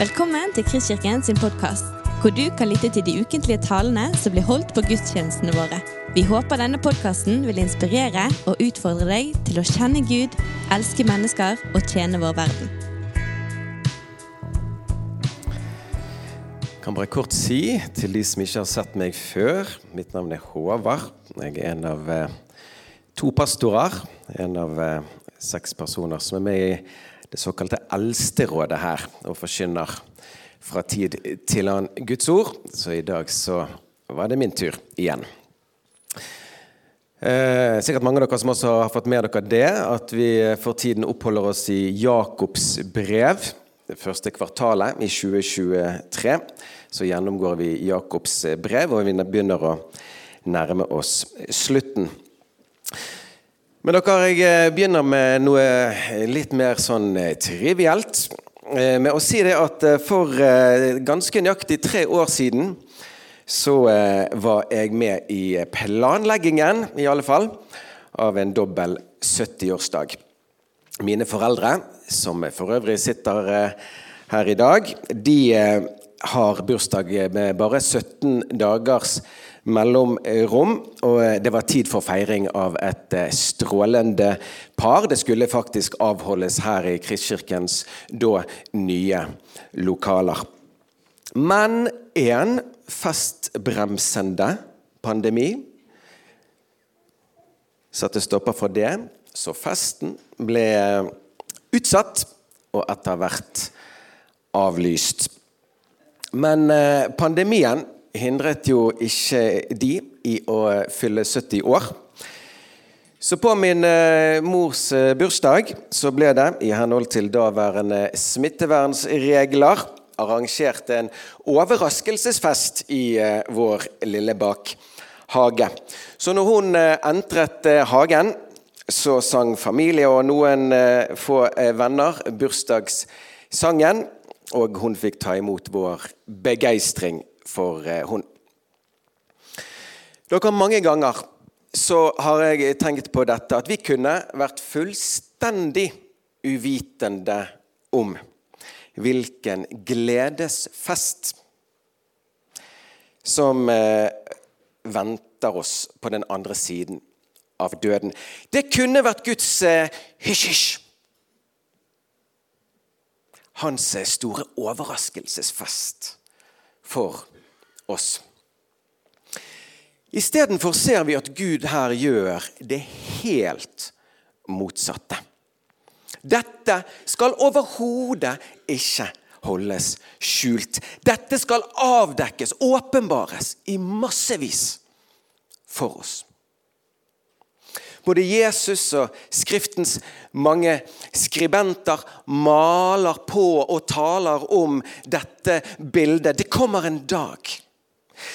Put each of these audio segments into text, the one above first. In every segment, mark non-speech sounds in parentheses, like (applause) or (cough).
Velkommen til Kristkirken sin podkast, hvor du kan lytte til de ukentlige talene som blir holdt på gudstjenestene våre. Vi håper denne podkasten vil inspirere og utfordre deg til å kjenne Gud, elske mennesker og tjene vår verden. Jeg kan bare kort si til de som ikke har sett meg før Mitt navn er Håvard. Jeg er en av eh, to pastorer. En av eh, seks personer som er med i det såkalte Eldsterådet her og forkynner fra tid til annen Guds ord. Så i dag så var det min tur igjen. Eh, sikkert mange av dere som også har fått med dere det, at vi for tiden oppholder oss i Jakobs brev. Det første kvartalet i 2023 så gjennomgår vi Jakobs brev, og vi begynner å nærme oss slutten. Men dere, jeg eh, begynner med noe litt mer sånn eh, trivielt. Eh, med å si det at for ganske nøyaktig tre år siden så var jeg med i planleggingen, i alle fall, av en dobbel 70-årsdag. Mine foreldre, som for øvrig sitter her i dag, de har bursdag med bare 17 dagers mellomrom. Og eh, det var tid for feiring av et eh, strålende par. Det skulle faktisk avholdes her i Kristkirkens da nye lokaler. Men en festbremsende pandemi satte stopper for det, så festen ble utsatt og etter hvert avlyst. Men eh, pandemien hindret jo ikke de i å fylle 70 år. Så på min eh, mors eh, bursdag så ble det, i henhold til daværende smittevernsregler, arrangert en overraskelsesfest i eh, vår lille bakhage. Så når hun entret hagen, så sang familie og noen få venner bursdagssangen. Og hun fikk ta imot vår begeistring for eh, hund. Dere, Mange ganger så har jeg tenkt på dette at vi kunne vært fullstendig uvitende om hvilken gledesfest som eh, venter oss på den andre siden av døden. Det kunne vært Guds hysj-hysj. Eh, Hans eh, store overraskelsesfest for oss. Istedenfor ser vi at Gud her gjør det helt motsatte. Dette skal overhodet ikke holdes skjult. Dette skal avdekkes, åpenbares, i massevis for oss. Både Jesus og Skriftens mange skribenter maler på og taler om dette bildet. Det kommer en dag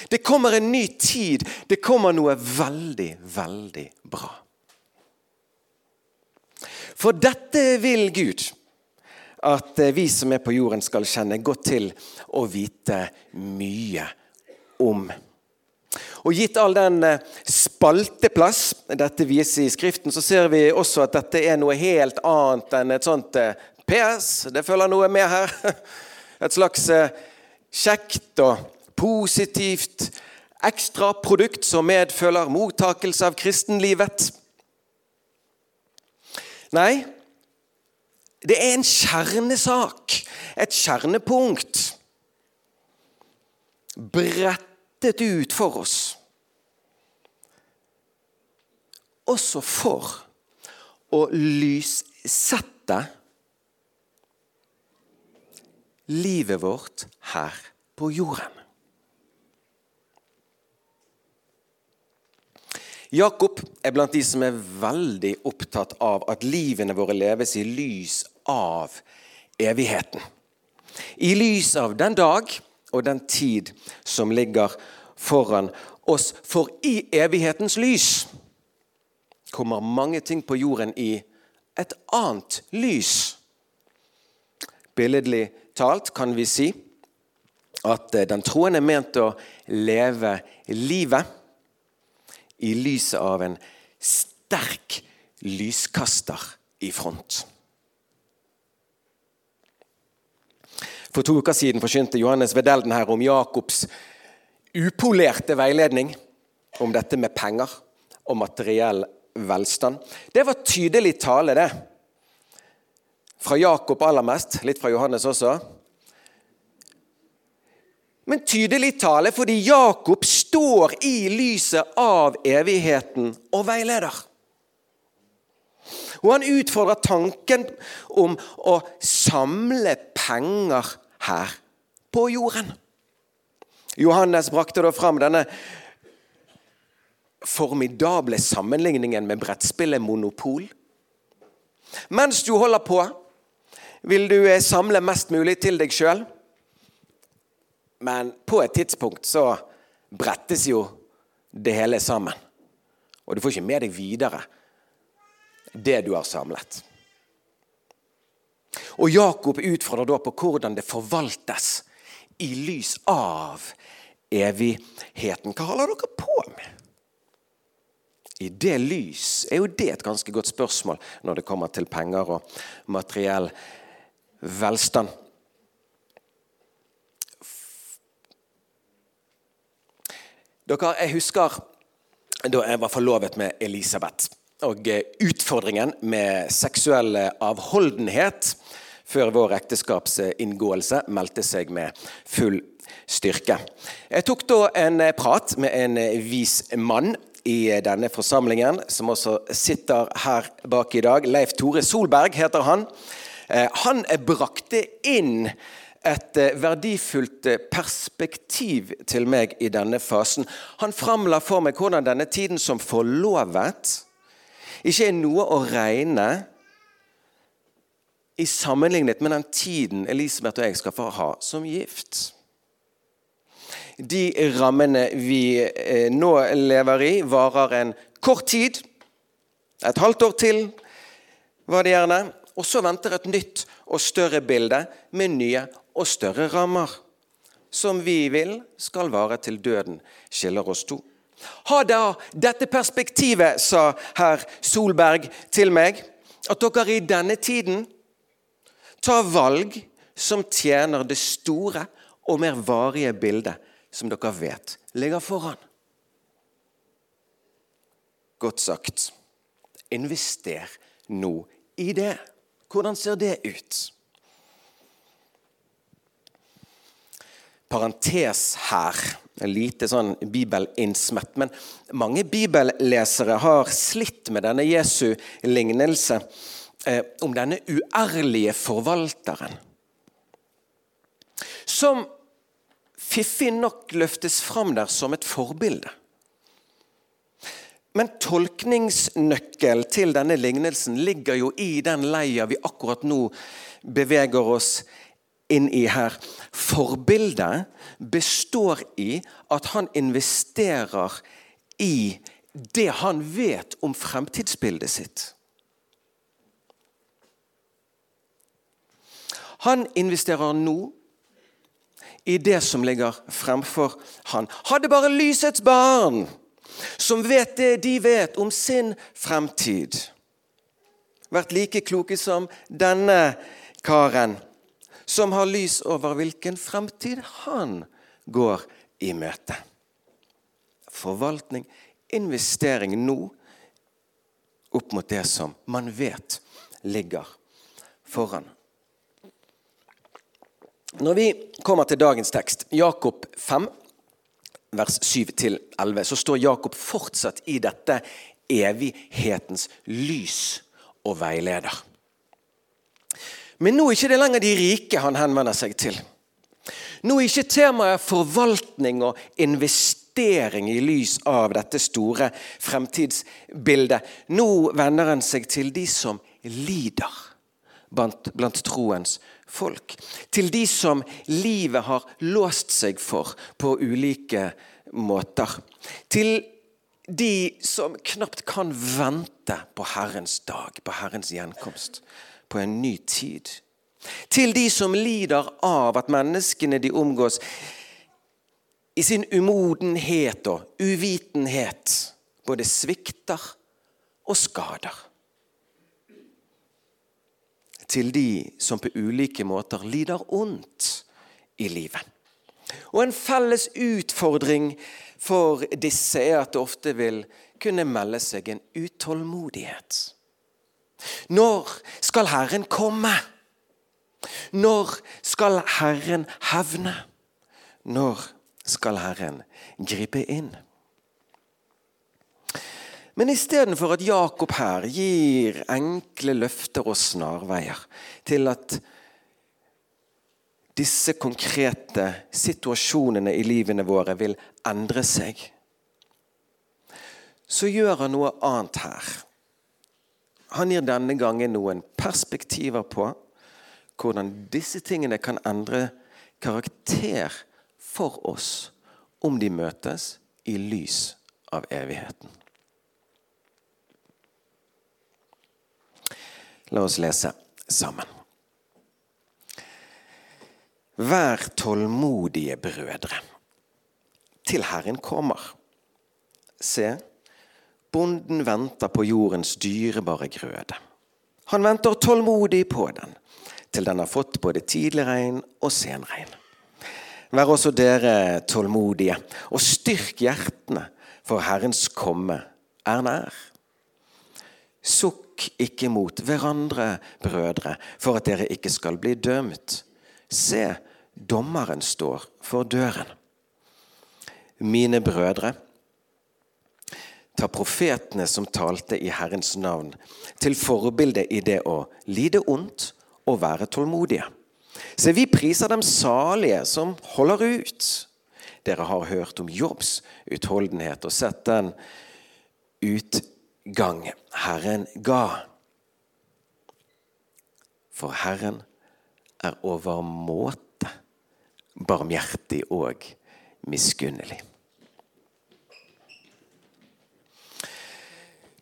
det kommer en ny tid. Det kommer noe veldig, veldig bra. For dette vil Gud at vi som er på jorden, skal kjenne godt til og vite mye om. Og Gitt all den eh, spalteplass dette viser i Skriften, så ser vi også at dette er noe helt annet enn et sånt eh, PS. Det følger noe med her. (laughs) Et slags eh, kjekt og positivt ekstraprodukt som medfølger mottakelse av kristenlivet. Nei, det er en kjernesak, et kjernepunkt, brettet ut for oss. Også for å lyssette livet vårt her på jorden. Jakob er blant de som er veldig opptatt av at livene våre leves i lys av evigheten. I lys av den dag og den tid som ligger foran oss. For i evighetens lys kommer mange ting på jorden i et annet lys. Billedlig talt kan vi si at den troende er ment å leve livet i lyset av en sterk lyskaster i front. For to uker siden forkynte Johannes Vedelden her om Jakobs upolerte veiledning om dette med penger og materiell velstand. Det var tydelig tale, det. Fra Jakob aller mest, litt fra Johannes også. Men tydelig tale fordi Jakob står i lyset av evigheten og veileder. Og han utfordrer tanken om å samle penger her på jorden. Johannes brakte da fram denne formidable sammenligningen med brettspillet Monopol. Mens du holder på, vil du eh, samle mest mulig til deg sjøl. Men på et tidspunkt så brettes jo det hele sammen. Og du får ikke med deg videre det du har samlet. Og Jakob utfordrer da på hvordan det forvaltes i lys av evigheten. Hva holder dere på med? I det lys er jo det et ganske godt spørsmål når det kommer til penger og materiell velstand. Dere, Jeg husker da jeg var forlovet med Elisabeth. Og utfordringen med seksuell avholdenhet før vår ekteskapsinngåelse meldte seg med full styrke. Jeg tok da en prat med en vis mann i denne forsamlingen, som også sitter her bak i dag. Leif Tore Solberg heter han. Eh, han brakte inn et eh, verdifullt eh, perspektiv til meg i denne fasen. Han framla for meg hvordan denne tiden som forlovet ikke er noe å regne i sammenlignet med den tiden Elisabeth og jeg skal få ha som gift. De rammene vi eh, nå lever i, varer en kort tid. Et halvt år til var det gjerne. Og så venter et nytt og større bilde med nye og større rammer. Som vi vil skal vare til døden skiller oss to. Ha da dette perspektivet, sa herr Solberg til meg, at dere i denne tiden Ta valg som tjener det store og mer varige bildet som dere vet ligger foran. Godt sagt. Invester nå i det. Hvordan ser det ut? Parentes her, en lite sånn bibelinnsmett. Men mange bibellesere har slitt med denne Jesu lignelse om denne uærlige forvalteren. Som fiffig nok løftes fram der som et forbilde. Men tolkningsnøkkel til denne lignelsen ligger jo i den leia vi akkurat nå beveger oss inn i her. Forbildet består i at han investerer i det han vet om fremtidsbildet sitt. Han investerer nå i det som ligger fremfor han. Hadde bare lysets barn, som vet det de vet om sin fremtid, vært like kloke som denne karen, som har lys over hvilken fremtid han går i møte. Forvaltning, investering nå opp mot det som man vet ligger foran. Når vi kommer til dagens tekst, Jakob 5, vers 7-11, så står Jakob fortsatt i dette evighetens lys og veileder. Men nå er ikke det lenger de rike han henvender seg til. Nå er ikke temaet forvaltning og investering i lys av dette store fremtidsbildet. Nå vender han seg til de som lider blant, blant troens folk. Til de som livet har låst seg for på ulike måter. Til de som knapt kan vente på Herrens dag, på Herrens gjenkomst, på en ny tid. Til de som lider av at menneskene de omgås, i sin umodenhet og uvitenhet både svikter og skader til de som på ulike måter lider ondt i livet. Og en felles utfordring for disse er at det ofte vil kunne melde seg en utålmodighet. Når skal Herren komme? Når skal Herren hevne? Når skal Herren gripe inn? Men istedenfor at Jakob her gir enkle løfter og snarveier til at disse konkrete situasjonene i livene våre vil endre seg, så gjør han noe annet her. Han gir denne gangen noen perspektiver på hvordan disse tingene kan endre karakter for oss om de møtes i lys av evigheten. La oss lese sammen. Vær tålmodige, brødre, til Herren kommer. Se, bonden venter på jordens dyrebare grøde. Han venter tålmodig på den, til den har fått både tidlig regn og senregn. Vær også dere tålmodige, og styrk hjertene, for Herrens komme er nær. Sukk ikke mot hverandre, brødre, for at dere ikke skal bli dømt. Se, dommeren står for døren. Mine brødre, ta profetene som talte i Herrens navn, til forbilde i det å lide ondt og være tålmodige. Se, vi priser dem salige som holder ut. Dere har hørt om Jobbs utholdenhet og sett den utgang Herren ga. For Herren er overmåte barmhjertig og miskunnelig.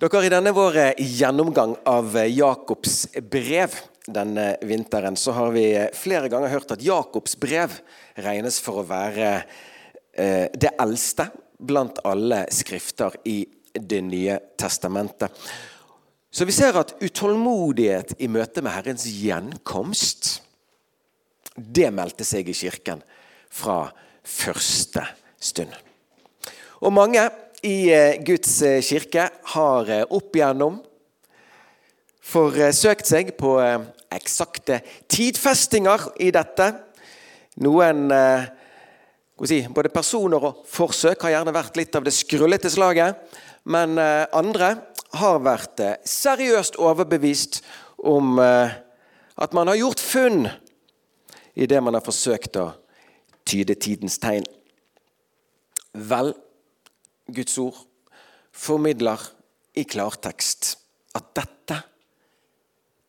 Dere I denne vår gjennomgang av Jakobs brev denne vinteren så har vi flere ganger hørt at Jakobs brev regnes for å være eh, det eldste blant alle skrifter i Det nye testamentet. Så vi ser at utålmodighet i møte med Herrens gjenkomst, det meldte seg i kirken fra første stund. Og mange i eh, Guds eh, kirke har eh, opp igjennom forsøkt seg på eksakte tidfestinger i dette. Noen si, både personer og forsøk har gjerne vært litt av det skrullete slaget. Men andre har vært seriøst overbevist om at man har gjort funn i det man har forsøkt å tyde tidens tegn. Vel, Guds ord formidler i klartekst at dette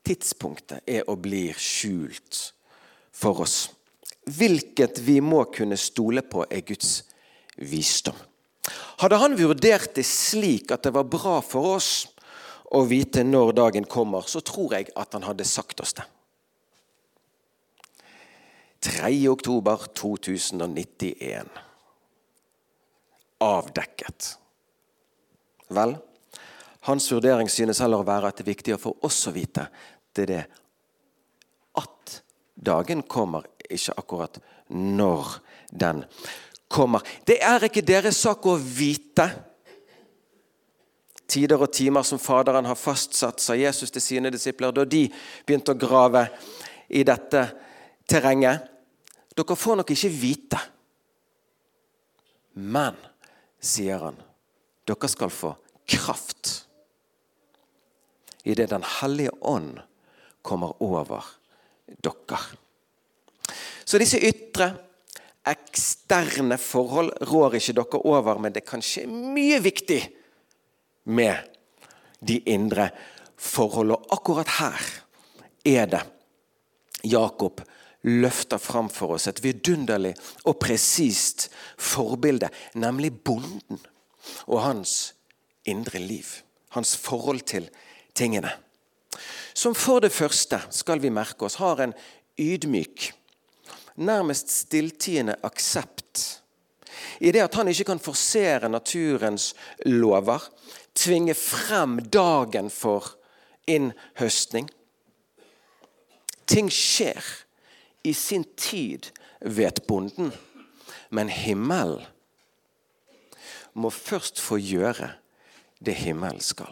tidspunktet er og blir skjult for oss. Hvilket vi må kunne stole på, er Guds visdom. Hadde han vurdert det slik at det var bra for oss å vite når dagen kommer, så tror jeg at han hadde sagt oss det. 3. oktober 2091 avdekket. Vel, hans vurdering synes heller å være at det er viktigere for oss å vite det er det at dagen kommer, ikke akkurat når den kommer. Det er ikke deres sak å vite tider og timer som Faderen har fastsatt, sa Jesus til sine disipler da de begynte å grave i dette terrenget. Dere får nok ikke vite. Men sier han, dere skal få kraft idet Den hellige ånd kommer over dere. Så disse ytre, eksterne forhold rår ikke dere over, men det er kanskje mye viktig med de indre forhold. Og akkurat her er det Jakob løfter fram for oss et vidunderlig og presist forbilde, nemlig bonden og hans indre liv. Hans forhold til tingene. Som for det første, skal vi merke oss, har en ydmyk, nærmest stilltiende aksept i det at han ikke kan forsere naturens lover, tvinge frem dagen for innhøstning. Ting skjer i sin tid vet bonden. Men himmelen må først få gjøre det himmelen skal.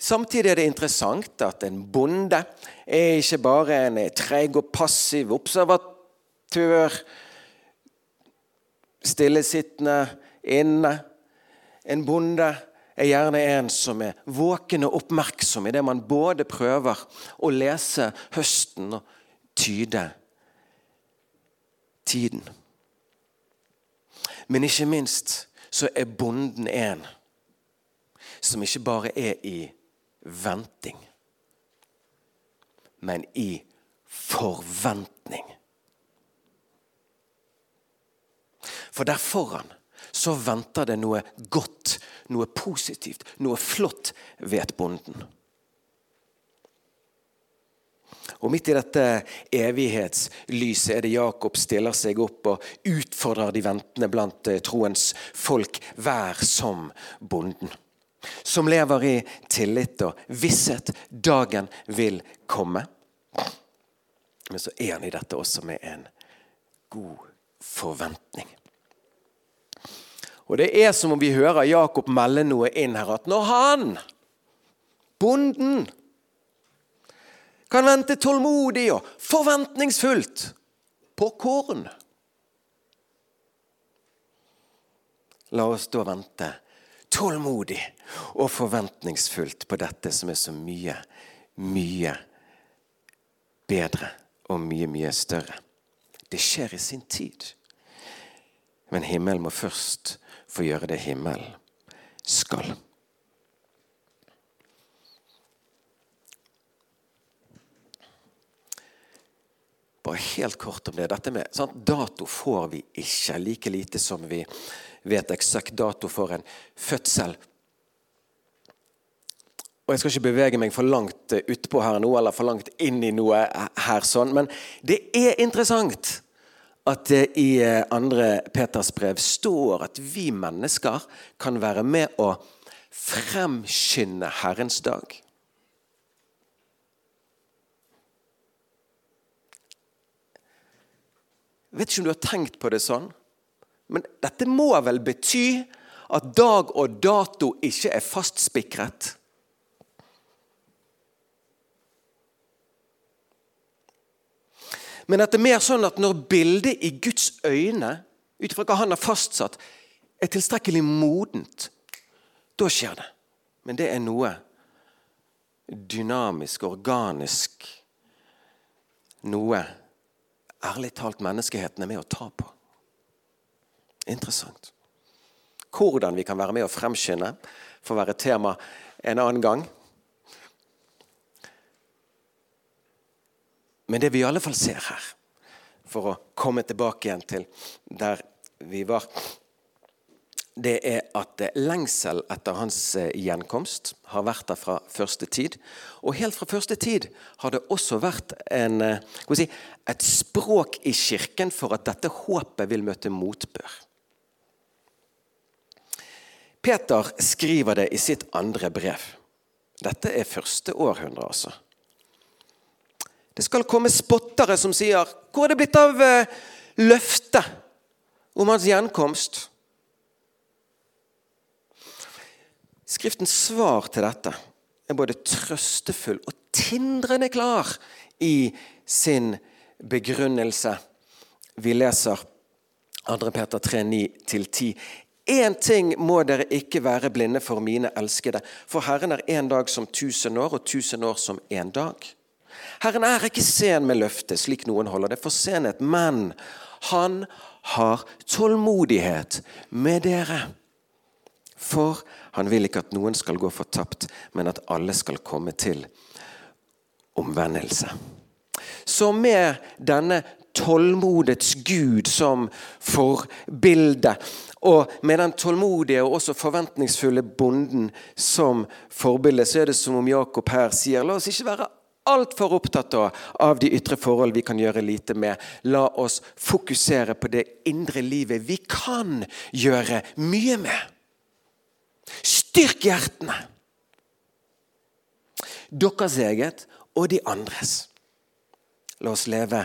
Samtidig er det interessant at en bonde er ikke bare en treg og passiv observatør, stillesittende inne. En bonde er gjerne en som er våken og oppmerksom i det man både prøver å lese høsten og tyde tiden. Men ikke minst så er bonden en som ikke bare er i venting, men i forventning. For der foran så venter det noe godt, noe positivt, noe flott, vet bonden. Og Midt i dette evighetslyset er det Jakob stiller seg opp og utfordrer de ventende blant eh, troens folk. Vær som bonden som lever i tillit og visshet. Dagen vil komme. Men så er han i dette også med en god forventning. Og Det er som om vi hører Jakob melde noe inn her, at når han, bonden, kan vente tålmodig og forventningsfullt på korn La oss da vente tålmodig og forventningsfullt på dette som er så mye, mye bedre og mye, mye større. Det skjer i sin tid. Men himmelen må først få gjøre det himmelen skal. Bare helt kort om det. Dette med sant? Dato får vi ikke, like lite som vi vet eksakt dato for en fødsel. Og Jeg skal ikke bevege meg for langt utpå her nå, eller for langt inn i noe her, sånn, men det er interessant at det i eh, andre Peters brev står at vi mennesker kan være med å fremskynde Herrens dag. Jeg vet ikke om du har tenkt på det sånn. Men dette må vel bety at dag og dato ikke er fastspikret? Men at det er mer sånn at når bildet i Guds øyne, ut ifra hva han har fastsatt, er tilstrekkelig modent, da skjer det. Men det er noe dynamisk, organisk Noe ærlig talt menneskeheten er med å ta på. Interessant. Hvordan vi kan være med å fremskynde, får være tema en annen gang. Men det vi i alle fall ser her, for å komme tilbake igjen til der vi var det er at lengsel etter hans eh, gjenkomst har vært der fra første tid. Og helt fra første tid har det også vært en, eh, si, et språk i kirken for at dette håpet vil møte motbør. Peter skriver det i sitt andre brev. Dette er første århundre, altså. Det skal komme spottere som sier 'Hvor er det blitt av eh, løftet om hans gjenkomst?' Skriftens svar til dette er både trøstefull og tindrende klar i sin begrunnelse. Vi leser 2. Peter 3, 9-10. Én ting må dere ikke være blinde for, mine elskede, for Herren er en dag som tusen år, og tusen år som en dag. Herren er ikke sen med løftet, slik noen holder det for senhet, men han har tålmodighet med dere. For han vil ikke at noen skal gå fortapt, men at alle skal komme til omvendelse. Så med denne tålmodets Gud som forbilde, og med den tålmodige og også forventningsfulle bonden som forbilde, så er det som om Jakob her sier la oss ikke være altfor opptatt av de ytre forhold vi kan gjøre lite med. La oss fokusere på det indre livet vi kan gjøre mye med. Styrk hjertene! Deres eget og de andres. La oss leve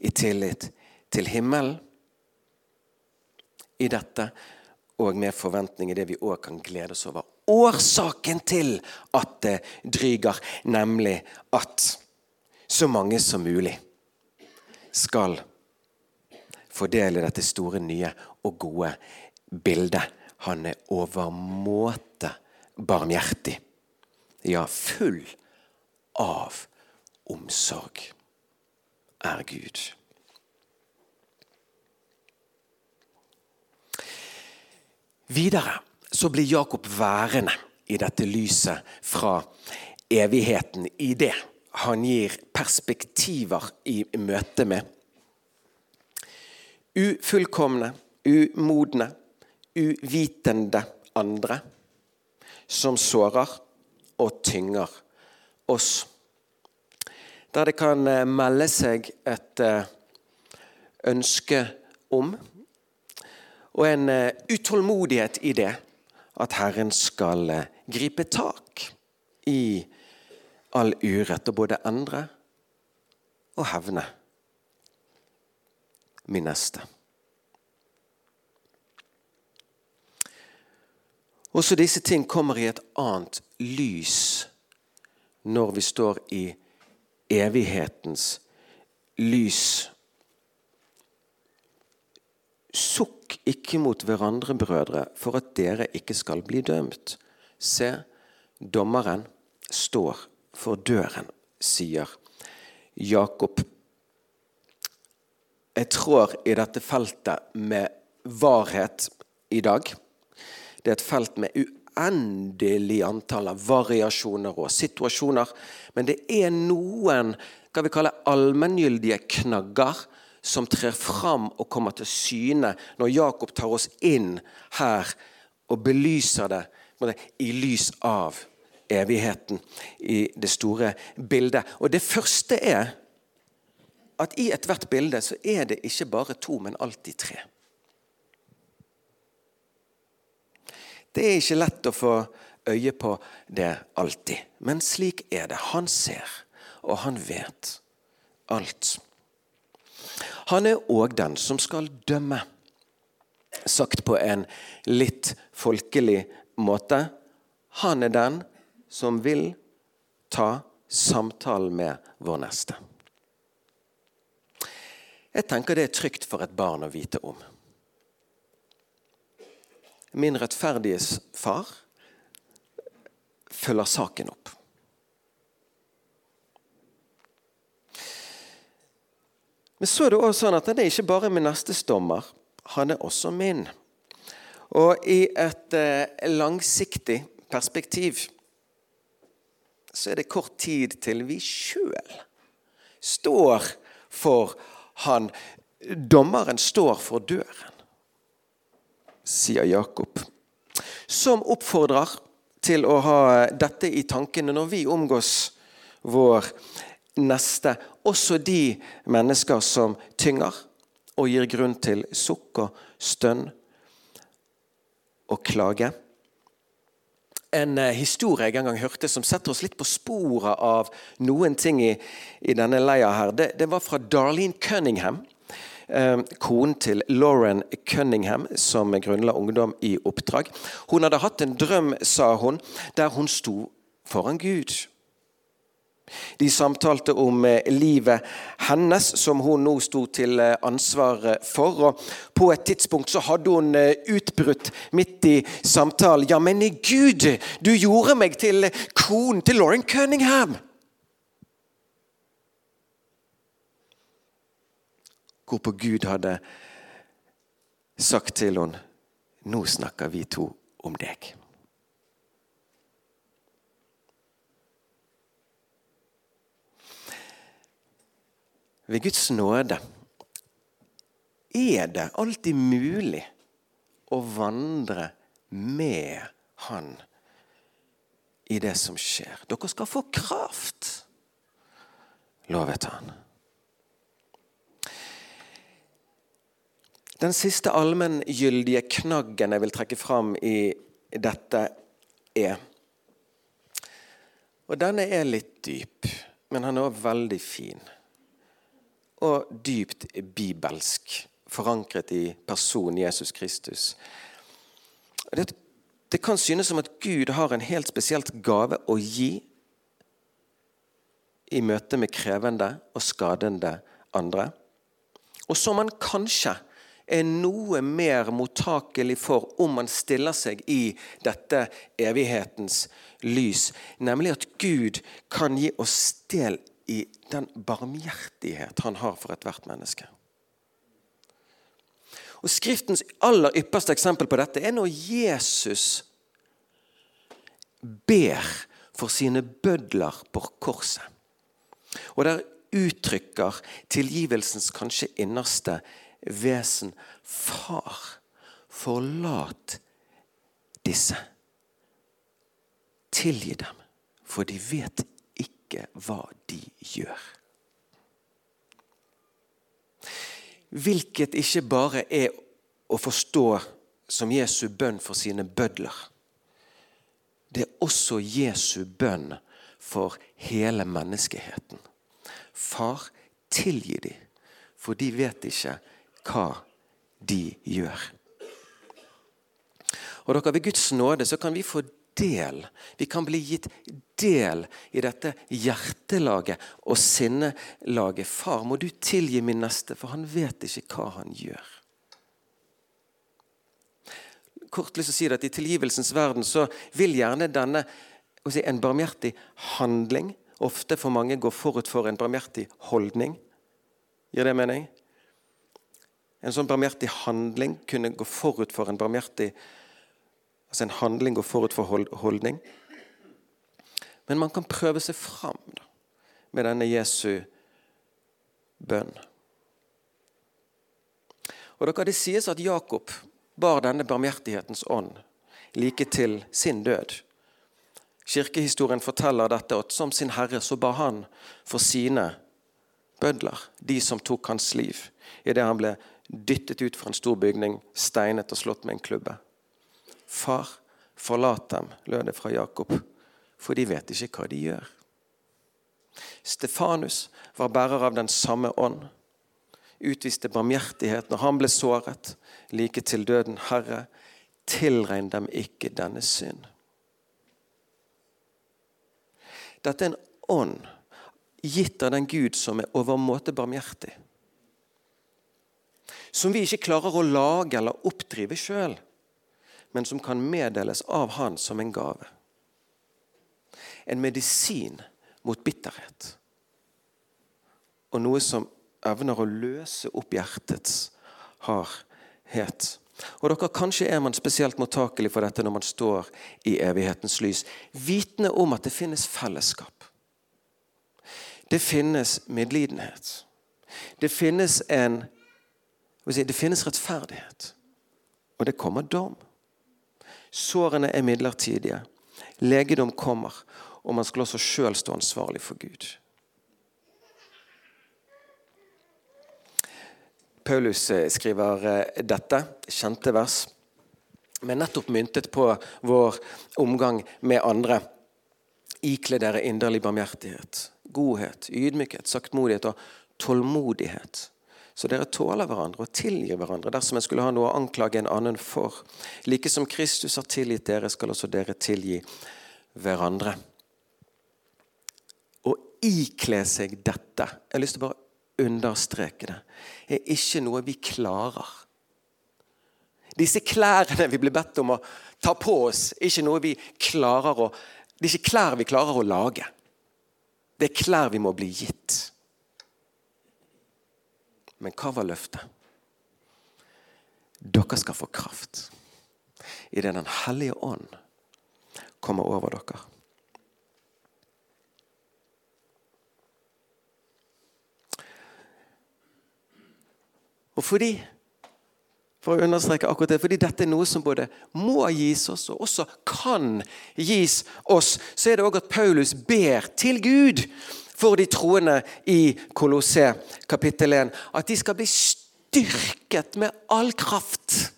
i tillit til himmelen i dette, og med forventning i det vi òg kan glede oss over. Årsaken til at det dryger, nemlig at så mange som mulig skal få del i dette store, nye og gode bildet. Han er overmåte barmhjertig. Ja, full av omsorg er Gud. Videre så blir Jakob værende i dette lyset fra evigheten i det han gir perspektiver i møte med ufullkomne, umodne, uvitende andre som sårer og tynger oss. Der det kan melde seg et eh, ønske om og en eh, utålmodighet i det at Herren skal gripe tak i all urett og både endre og hevne min neste. Også disse ting kommer i et annet lys når vi står i evighetens lys. Sukk ikke mot hverandre, brødre, for at dere ikke skal bli dømt. Se, dommeren står for døren, sier Jakob. Jeg trår i dette feltet med varhet i dag. Det er et felt med uendelig antall av variasjoner og situasjoner. Men det er noen hva vi kaller allmenngyldige knagger som trer fram og kommer til syne når Jakob tar oss inn her og belyser det i lys av evigheten i det store bildet. Og Det første er at i ethvert bilde så er det ikke bare to, men alltid tre. Det er ikke lett å få øye på det alltid, men slik er det. Han ser, og han vet alt. Han er òg den som skal dømme. Sagt på en litt folkelig måte. Han er den som vil ta samtalen med vår neste. Jeg tenker det er trygt for et barn å vite om. Min rettferdige far følger saken opp. Men så er det også sånn at han er ikke bare min nestes dommer, han er også min. Og i et eh, langsiktig perspektiv så er det kort tid til vi sjøl står for han. Dommeren står for døren sier Jakob. Som oppfordrer til å ha dette i tankene når vi omgås vår neste. Også de mennesker som tynger og gir grunn til sukk og stønn og klage. En eh, historie jeg en gang hørte som setter oss litt på sporet av noen ting i, i denne leia her, det, det var fra Darlene Cunningham Eh, konen til Lauren Cunningham, som grunnla Ungdom i oppdrag. Hun hadde hatt en drøm, sa hun, der hun sto foran Gud. De samtalte om eh, livet hennes, som hun nå sto til eh, ansvar for. og På et tidspunkt så hadde hun utbrutt midt i samtalen Ja, men Gud, du gjorde meg til konen til Lauren Cunningham! Hvorpå Gud hadde sagt til henne nå snakker vi to om deg. Ved Guds nåde er det alltid mulig å vandre med Han i det som skjer. Dere skal få kraft, lovet han. Den siste allmenngyldige knaggen jeg vil trekke fram i dette, er Og denne er litt dyp, men han er også veldig fin. Og dypt bibelsk, forankret i personen Jesus Kristus. Det, det kan synes som at Gud har en helt spesielt gave å gi i møte med krevende og skadende andre. Og som man kanskje er noe mer mottakelig for om man stiller seg i dette evighetens lys. Nemlig at Gud kan gi oss del i den barmhjertighet han har for ethvert menneske. Og Skriftens aller ypperste eksempel på dette er når Jesus ber for sine bødler på korset. Og der uttrykker tilgivelsens kanskje innerste vesen. Far, forlat disse. Tilgi dem, for de vet ikke hva de gjør. Hvilket ikke bare er å forstå som Jesu bønn for sine bødler. Det er også Jesu bønn for hele menneskeheten. Far, tilgi dem, for de vet ikke hva de gjør. Og dere, Ved Guds nåde så kan vi få del. Vi kan bli gitt del i dette hjertelaget og sinnelaget. Far, må du tilgi min neste, for han vet ikke hva han gjør. Kort lyst til å si at I tilgivelsens verden så vil gjerne denne si, en barmhjertig handling ofte for mange gå forut for en barmhjertig holdning. Gir det mening? En sånn barmhjertig handling kunne gå forut for en barmhjertig Altså en handling går forut for holdning. Men man kan prøve seg fram da, med denne Jesu bønn. Og dere, Det sies at Jakob bar denne barmhjertighetens ånd like til sin død. Kirkehistorien forteller dette at som sin herre så ba han for sine bødler, de som tok hans liv, idet han ble dyttet ut fra en stor bygning, steinet og slått med en klubbe. Far, forlat dem, lød det fra Jakob, for de vet ikke hva de gjør. Stefanus var bærer av den samme ånd. Utviste barmhjertighet når han ble såret, like til døden. Herre, tilregn dem ikke denne synd. Dette er en ånd gitt av den Gud som er overmåte barmhjertig. Som vi ikke klarer å lage eller oppdrive sjøl men som kan meddeles av Han som en gave. En medisin mot bitterhet. Og noe som evner å løse opp hjertets hardhet. Og dere, Kanskje er man spesielt mottakelig for dette når man står i evighetens lys, vitende om at det finnes fellesskap. Det finnes medlidenhet. Det finnes en Det finnes rettferdighet. Og det kommer dom. Sårene er midlertidige. Legedom kommer, og man skal også sjøl stå ansvarlig for Gud. Paulus eh, skriver eh, dette, kjente vers, men nettopp myntet på vår omgang med andre. Ikle dere inderlig barmhjertighet, godhet, ydmykhet, saktmodighet og tålmodighet så dere tåler hverandre og tilgir hverandre dersom en skulle ha noe å anklage en annen for. Like som Kristus har tilgitt dere, skal også dere tilgi hverandre. Å ikle seg dette Jeg har lyst til å bare understreke det. er ikke noe vi klarer. Disse klærne vi blir bedt om å ta på oss, er ikke noe vi klarer å Det er ikke klær vi klarer å lage. Det er klær vi må bli gitt. Men hva var løftet? Dere skal få kraft idet Den hellige ånd kommer over dere. Og fordi for å understreke akkurat det, fordi dette er noe som både må gis oss, og også kan gis oss, så er det òg at Paulus ber til Gud for de troende i Kolosse kapittel 1. At de skal bli styrket med all kraft.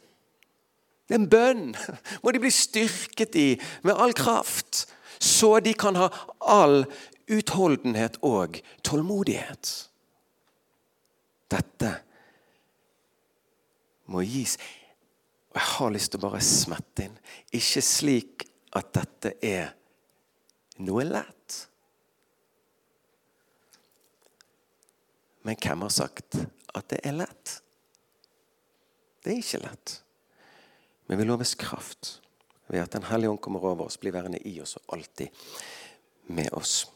En bønn. (laughs) Må de bli styrket i med all kraft. Så de kan ha all utholdenhet og tålmodighet. Dette må gis. Og jeg har lyst til å bare smette inn. Ikke slik at dette er noe lett. Men hvem har sagt at det er lett? Det er ikke lett. Men vi loves kraft ved at Den hellige ånd kommer over oss, blir værende i oss og alltid med oss.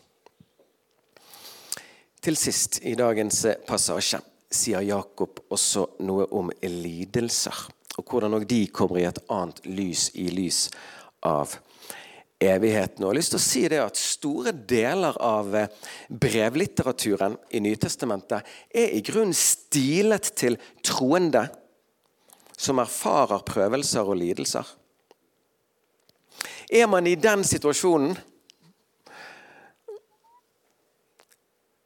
Til sist i dagens passasje sier Jakob også noe om lidelser. Og hvordan òg de kommer i et annet lys, i lys av evigheten. Og jeg har lyst til å si det at Store deler av brevlitteraturen i Nytestamentet er i grunnen stilet til troende som erfarer prøvelser og lidelser. Er man i den situasjonen,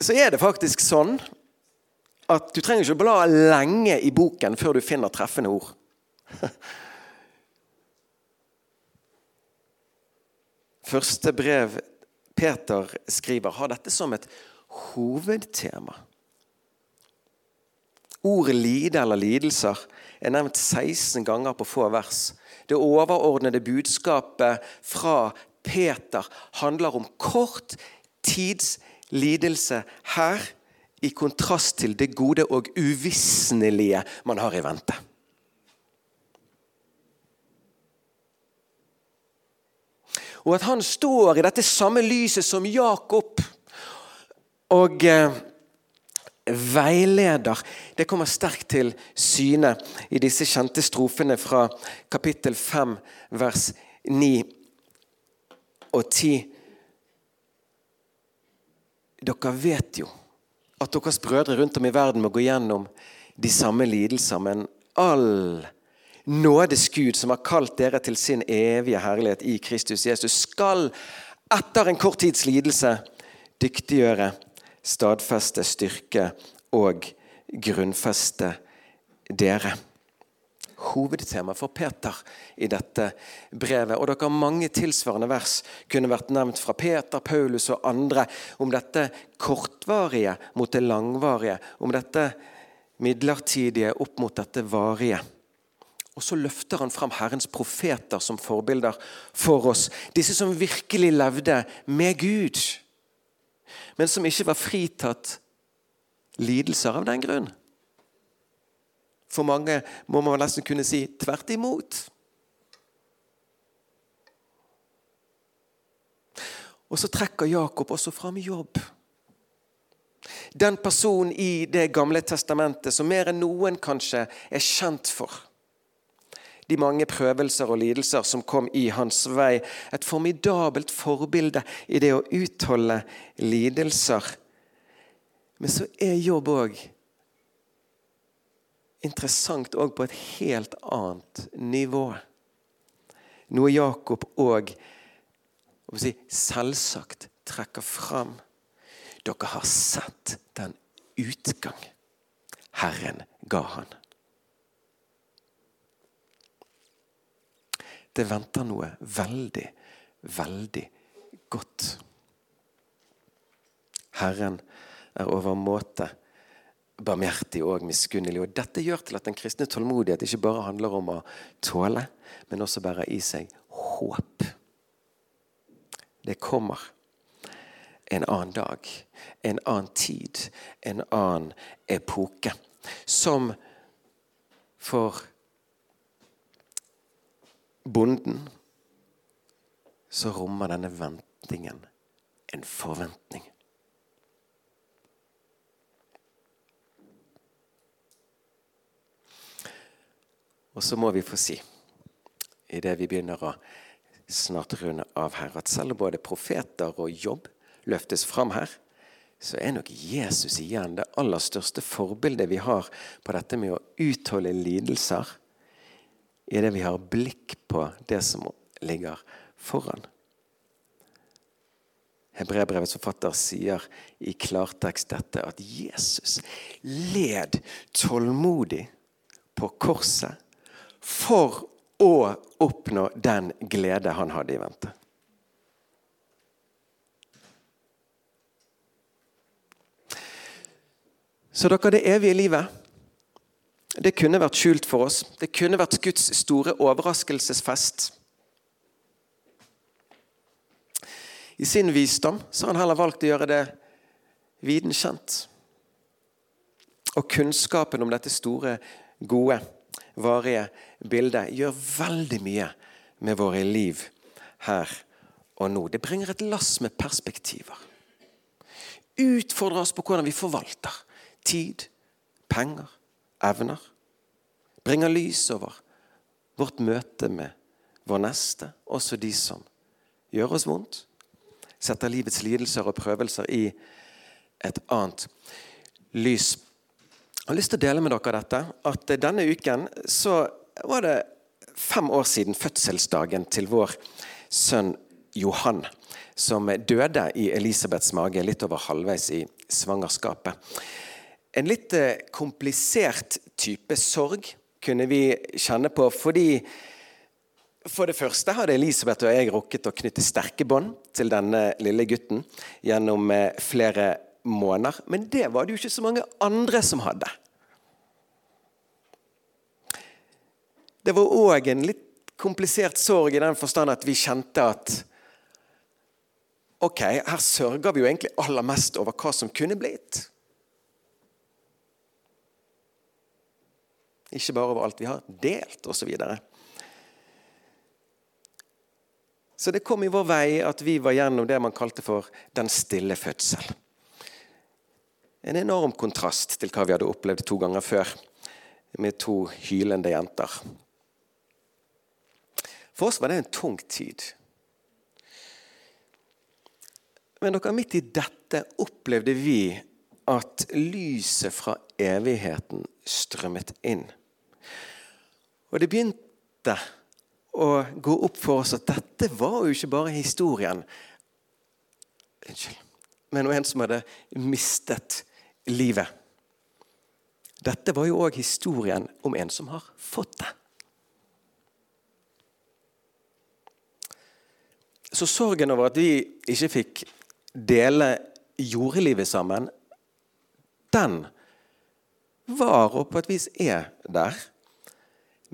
så er det faktisk sånn at du trenger ikke bla lenge i boken før du finner treffende ord. (laughs) Første brev Peter skriver, har dette som et hovedtema. Ordet lide eller lidelser er nevnt 16 ganger på få vers. Det overordnede budskapet fra Peter handler om kort tids lidelse her, i kontrast til det gode og uvisnelige man har i vente. Og at han står i dette samme lyset som Jakob. Og eh, veileder. Det kommer sterkt til syne i disse kjente strofene fra kapittel 5, vers 9 og 10. Dere vet jo at deres brødre rundt om i verden må gå gjennom de samme lidelser, men all nådes Gud, som har kalt dere til sin evige herlighet i Kristus Jesus, skal etter en kort tids lidelse dyktiggjøre stadfeste, styrke og grunnfeste dere. Hovedtema for Peter i dette brevet. Og dere mange tilsvarende vers kunne vært nevnt fra Peter, Paulus og andre om dette kortvarige mot det langvarige. Om dette midlertidige opp mot dette varige. Og så løfter han fram Herrens profeter som forbilder for oss. Disse som virkelig levde med Gud men som ikke var fritatt lidelser av den grunn. For mange må man nesten kunne si tvert imot. Og så trekker Jakob også fram jobb. Den personen i Det gamle testamentet som mer enn noen kanskje er kjent for de mange prøvelser og lidelser som kom i hans vei. Et formidabelt forbilde i det å utholde lidelser. Men så er jobb òg interessant òg på et helt annet nivå. Noe Jakob òg si, selvsagt trekker fram. Dere har sett den utgang Herren ga han. Det venter noe veldig, veldig godt. Herren er overmåte barmhjertig og miskunnelig. Og Dette gjør til at den kristne tålmodighet ikke bare handler om å tåle, men også bærer i seg håp. Det kommer en annen dag, en annen tid, en annen epoke. Som for bonden, så rommer denne ventingen en forventning. Og så må vi få si, idet vi begynner å snart runde av her, at selv om både profeter og jobb løftes fram her, så er nok Jesus igjen det aller største forbildet vi har på dette med å utholde lidelser idet vi har blikk på det som ligger foran. Hebrebrevets forfatter sier i klartekst dette at Jesus led tålmodig på korset for å oppnå den glede han hadde i vente. Så dere, det evige livet det kunne vært skjult for oss. Det kunne vært Guds store overraskelsesfest. I sin visdom så har han heller valgt å gjøre det viden kjent. Og kunnskapen om dette store, gode, varige bildet gjør veldig mye med våre liv her og nå. Det bringer et lass med perspektiver. Utfordrer oss på hvordan vi forvalter tid, penger, evner. Bringer lys over vårt møte med vår neste, også de som gjør oss vondt. Setter livets lidelser og prøvelser i et annet lys. Jeg har lyst til å dele med dere dette, at denne uken så var det fem år siden fødselsdagen til vår sønn Johan, som døde i Elisabeths mage litt over halvveis i svangerskapet. En litt eh, komplisert type sorg kunne vi kjenne på fordi for det første hadde Elisabeth og jeg rukket å knytte sterke bånd til denne lille gutten gjennom eh, flere måneder. Men det var det jo ikke så mange andre som hadde. Det var òg en litt komplisert sorg i den forstand at vi kjente at Ok, her sørger vi jo egentlig aller mest over hva som kunne blitt. Ikke bare over alt vi har delt, osv. Så, videre. så det kom i vår vei at vi var gjennom det man kalte for den stille fødsel. En enorm kontrast til hva vi hadde opplevd to ganger før, med to hylende jenter. For oss var det en tung tid. Men dere, midt i dette opplevde vi at lyset fra evigheten strømmet inn. Og det begynte å gå opp for oss at dette var jo ikke bare historien Unnskyld. Men en som hadde mistet livet. Dette var jo òg historien om en som har fått det. Så sorgen over at vi ikke fikk dele jordelivet sammen, den var og på et vis er der.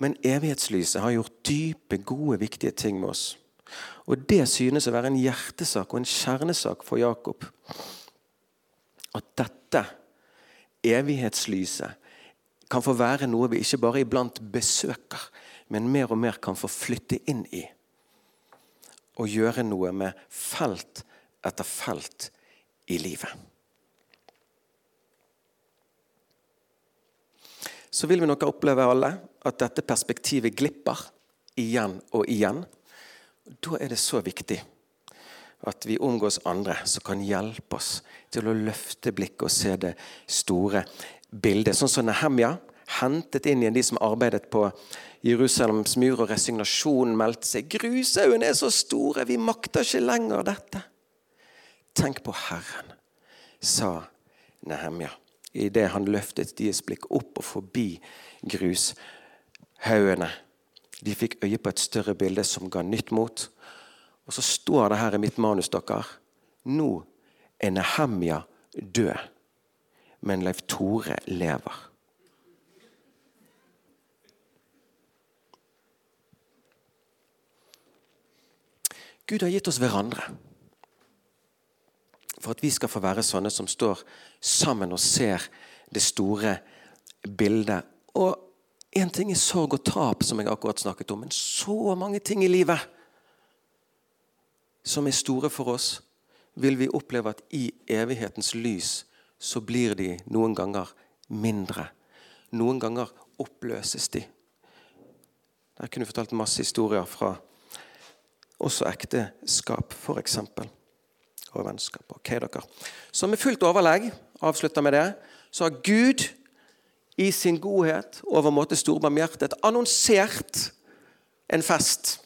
Men evighetslyset har gjort dype, gode, viktige ting med oss. Og det synes å være en hjertesak og en kjernesak for Jakob. At dette evighetslyset kan få være noe vi ikke bare iblant besøker, men mer og mer kan få flytte inn i. Og gjøre noe med felt etter felt i livet. Så vil vi nok oppleve alle at dette perspektivet glipper igjen og igjen. Da er det så viktig at vi omgås andre som kan hjelpe oss til å løfte blikket og se det store bildet. Sånn som Nehemja hentet inn igjen de som arbeidet på Jerusalems mur, og resignasjonen meldte seg. Grushaugene er så store, vi makter ikke lenger dette. Tenk på Herren, sa Nehemja idet han løftet deres blikk opp og forbi grushaugene. De fikk øye på et større bilde som ga nytt mot og så står det her i mitt manus dere Nå er Nehemja død, men Leif Tore lever. Gud har gitt oss hverandre for at vi skal få være sånne som står sammen og ser det store bildet. Og én ting er sorg og tap, som jeg akkurat snakket om, men så mange ting i livet som er store for oss, vil vi oppleve at i evighetens lys så blir de noen ganger mindre. Noen ganger oppløses de. Der kunne jeg fortalt masse historier fra også ekteskap, f.eks. Og vennskap. Ok, dere. Så med fullt overlegg, avslutter med det, så har Gud i sin godhet over måte storbarmhjertighet annonsert en fest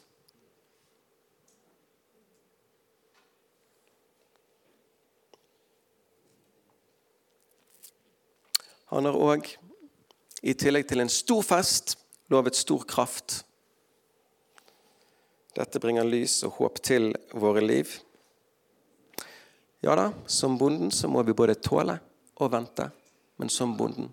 Han har òg, i tillegg til en stor fest, lovet stor kraft. Dette bringer lys og håp til våre liv. Ja da, som bonden så må vi både tåle og vente men som bonden,